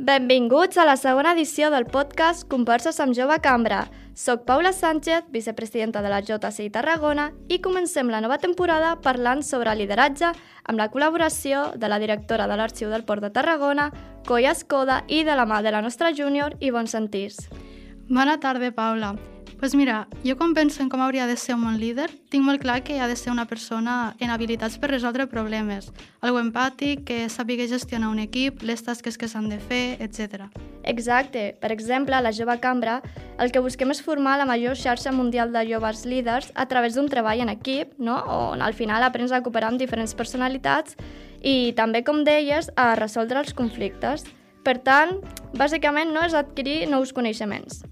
Benvinguts a la segona edició del podcast Converses amb Jove Cambra. Soc Paula Sánchez, vicepresidenta de la JCI Tarragona i comencem la nova temporada parlant sobre lideratge amb la col·laboració de la directora de l'Arxiu del Port de Tarragona, Coia Escoda i de la mà de la nostra júnior, Ivonne Santís. Bona tarda, Paula pues mira, jo quan penso en com hauria de ser un bon líder, tinc molt clar que ha de ser una persona en habilitats per resoldre problemes, algo empàtic, que sàpiga gestionar un equip, les tasques que s'han de fer, etc. Exacte. Per exemple, a la Jove Cambra, el que busquem és formar la major xarxa mundial de joves líders a través d'un treball en equip, no? on al final aprens a cooperar amb diferents personalitats i també, com deies, a resoldre els conflictes. Per tant, bàsicament no és adquirir nous coneixements,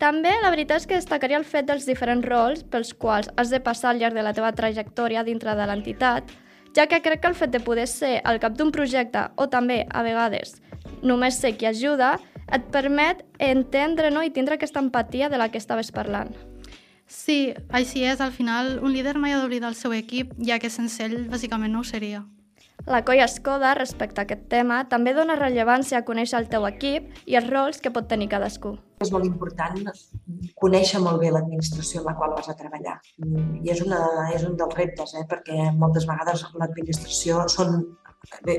també la veritat és que destacaria el fet dels diferents rols pels quals has de passar al llarg de la teva trajectòria dintre de l'entitat, ja que crec que el fet de poder ser al cap d'un projecte o també, a vegades, només ser qui ajuda, et permet entendre no, i tindre aquesta empatia de la que estaves parlant. Sí, així és. Al final, un líder mai ha d'oblidar el seu equip, ja que sense ell, bàsicament, no ho seria. La colla Escoda, respecte a aquest tema, també dona rellevància a conèixer el teu equip i els rols que pot tenir cadascú. És molt important conèixer molt bé l'administració en la qual vas a treballar. I és, una, és un dels reptes, eh? perquè moltes vegades l'administració són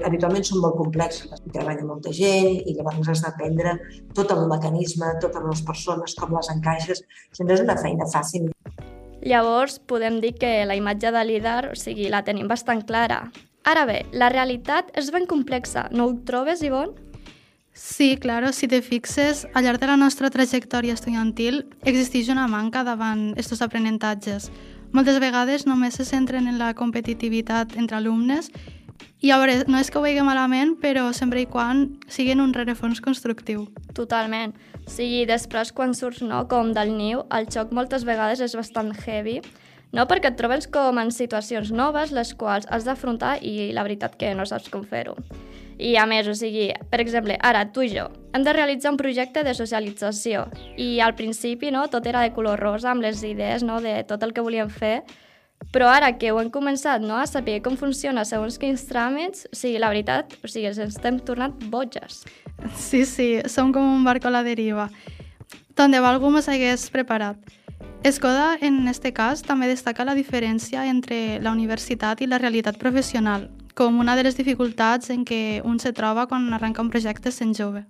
habitualment són molt complexes. Hi treballa molta gent i llavors has d'aprendre tot el mecanisme, totes les persones, com les encaixes. Això no és una feina fàcil. Llavors, podem dir que la imatge de líder, o sigui, la tenim bastant clara. Ara bé, la realitat és ben complexa, no ho trobes, Ivonne? Sí, claro, si te fixes, al llarg de la nostra trajectòria estudiantil existeix una manca davant aquests aprenentatges. Moltes vegades només se centren en la competitivitat entre alumnes i a veure, no és que ho vegi malament, però sempre i quan siguin un rerefons constructiu. Totalment. Sí, després quan surts no, com del niu, el xoc moltes vegades és bastant heavy, no? perquè et trobes com en situacions noves les quals has d'afrontar i la veritat que no saps com fer-ho. I a més, o sigui, per exemple, ara tu i jo hem de realitzar un projecte de socialització i al principi no, tot era de color rosa amb les idees no, de tot el que volíem fer, però ara que ho hem començat no, a saber com funciona segons quins tràmits, o sigui, la veritat, o sigui, ens estem tornant boges. Sí, sí, som com un barco a la deriva. Tant de bo algú m'ho hagués preparat. Escoda, en este cas, també destaca la diferència entre la universitat i la realitat professional, com una de les dificultats en què un se troba quan arrenca un projecte sent jove.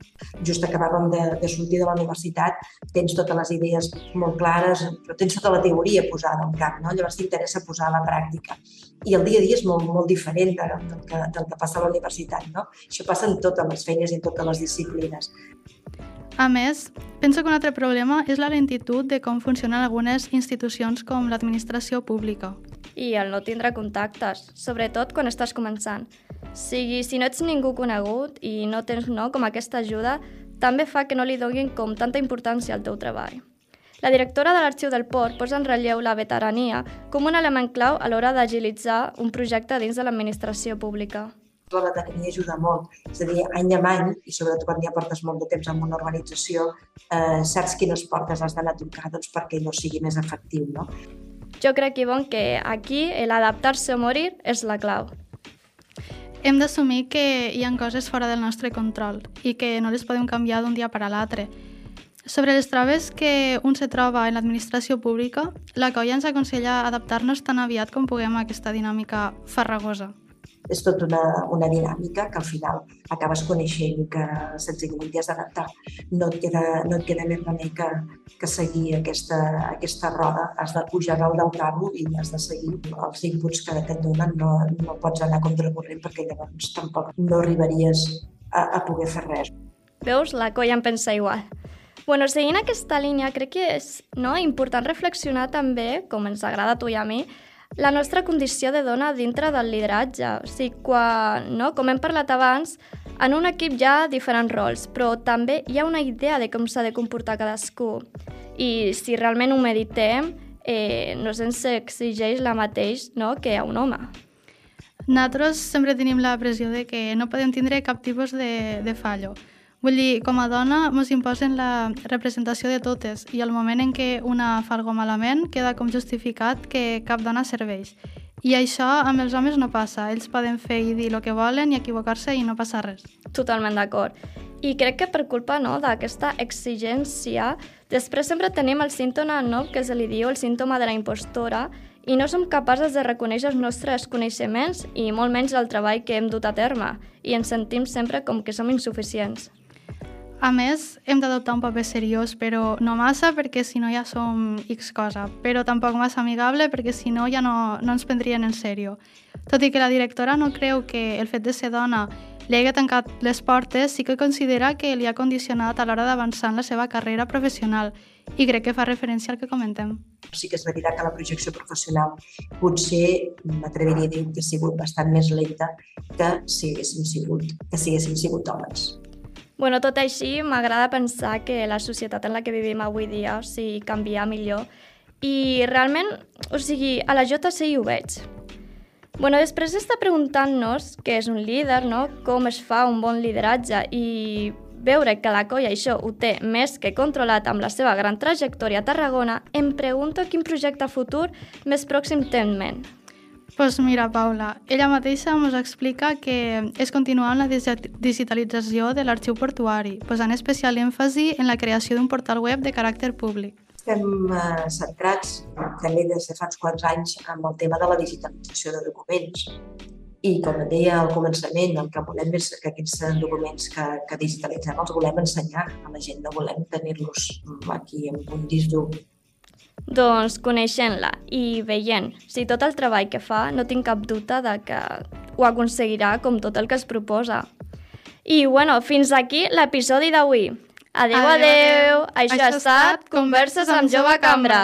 Just acabàvem de, de sortir de la universitat, tens totes les idees molt clares, però tens tota la teoria posada al cap, no? llavors t'interessa posar a la pràctica. I el dia a dia és molt, molt diferent del que, del que passa a la universitat. No? Això passa en totes les feines i en totes les disciplines. A més, penso que un altre problema és la lentitud de com funcionen algunes institucions com l'administració pública. I el no tindre contactes, sobretot quan estàs començant. Sigui, si no ets ningú conegut i no tens no, com aquesta ajuda, també fa que no li donin com tanta importància al teu treball. La directora de l'Arxiu del Port posa en relleu la veterania com un element clau a l'hora d'agilitzar un projecte dins de l'administració pública la veterania ajuda molt. És a dir, any a any, i sobretot quan ja portes molt de temps en una organització, eh, saps quines portes has d'anar a tocar doncs, perquè allò sigui més efectiu. No? Jo crec, Ivonne, que aquí l'adaptar-se o morir és la clau. Hem d'assumir que hi ha coses fora del nostre control i que no les podem canviar d'un dia per a l'altre. Sobre les traves que un se troba en l'administració pública, la colla ens aconsella adaptar-nos tan aviat com puguem a aquesta dinàmica farragosa és tot una, una dinàmica que al final acabes coneixent i que senzillament t'hi has d'adaptar. No, et queda, no et queda més remei que, que seguir aquesta, aquesta roda. Has de pujar dalt del carro i has de seguir els inputs que, et donen. No, no pots anar contra corrent perquè llavors tampoc no arribaries a, a poder fer res. Veus? La colla em pensa igual. Bueno, seguint aquesta línia, crec que és no, important reflexionar també, com ens agrada a tu i a mi, la nostra condició de dona dintre del lideratge. O sigui, quan, no? com hem parlat abans, en un equip hi ha diferents rols, però també hi ha una idea de com s'ha de comportar cadascú. I si realment ho meditem, eh, no se'ns exigeix la mateix no, que a un home. Nosaltres sempre tenim la pressió de que no podem tindre cap tipus de, de fallo. Vull dir, com a dona ens imposen la representació de totes i al moment en què una fa alguna malament queda com justificat que cap dona serveix. I això amb els homes no passa. Ells poden fer i dir el que volen i equivocar-se i no passa res. Totalment d'acord. I crec que per culpa no, d'aquesta exigència, després sempre tenim el símptoma no, que se li diu el símptoma de la impostora i no som capaces de reconèixer els nostres coneixements i molt menys el treball que hem dut a terme i ens sentim sempre com que som insuficients. A més, hem d'adoptar un paper seriós, però no massa perquè si no ja som X cosa, però tampoc massa amigable perquè si no ja no, no ens prendrien en sèrio. Tot i que la directora no creu que el fet de ser dona li hagi tancat les portes, sí que considera que li ha condicionat a l'hora d'avançar en la seva carrera professional i crec que fa referència al que comentem. Sí que és veritat que la projecció professional potser m'atreviria a dir que ha sigut bastant més lenta que si haguéssim sigut, que si haguéssim sigut homes. Bueno, tot així, m'agrada pensar que la societat en la que vivim avui dia, o sigui, canvia millor. I realment, o sigui, a la JCI ho veig. Bueno, després d'estar preguntant-nos què és un líder, no? com es fa un bon lideratge i veure que la colla això ho té més que controlat amb la seva gran trajectòria a Tarragona, em pregunto quin projecte futur més pròxim té en ment pues mira, Paula, ella mateixa ens explica que és continuar amb la digitalització de l'arxiu portuari, posant especial èmfasi en la creació d'un portal web de caràcter públic. Estem eh, centrats també des de fa uns quants anys amb el tema de la digitalització de documents. I com et deia al començament, el que volem és que aquests documents que, que digitalitzem els volem ensenyar a la gent, no volem tenir-los aquí en un disc doncs coneixent-la i veient si tot el treball que fa no tinc cap dubte de que ho aconseguirà com tot el que es proposa. I bueno, fins aquí l'episodi d'avui. Adeu, adeu, adeu. Això, Això ha estat Converses amb Jove Cambra.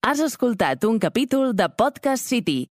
Has escoltat un capítol de Podcast City,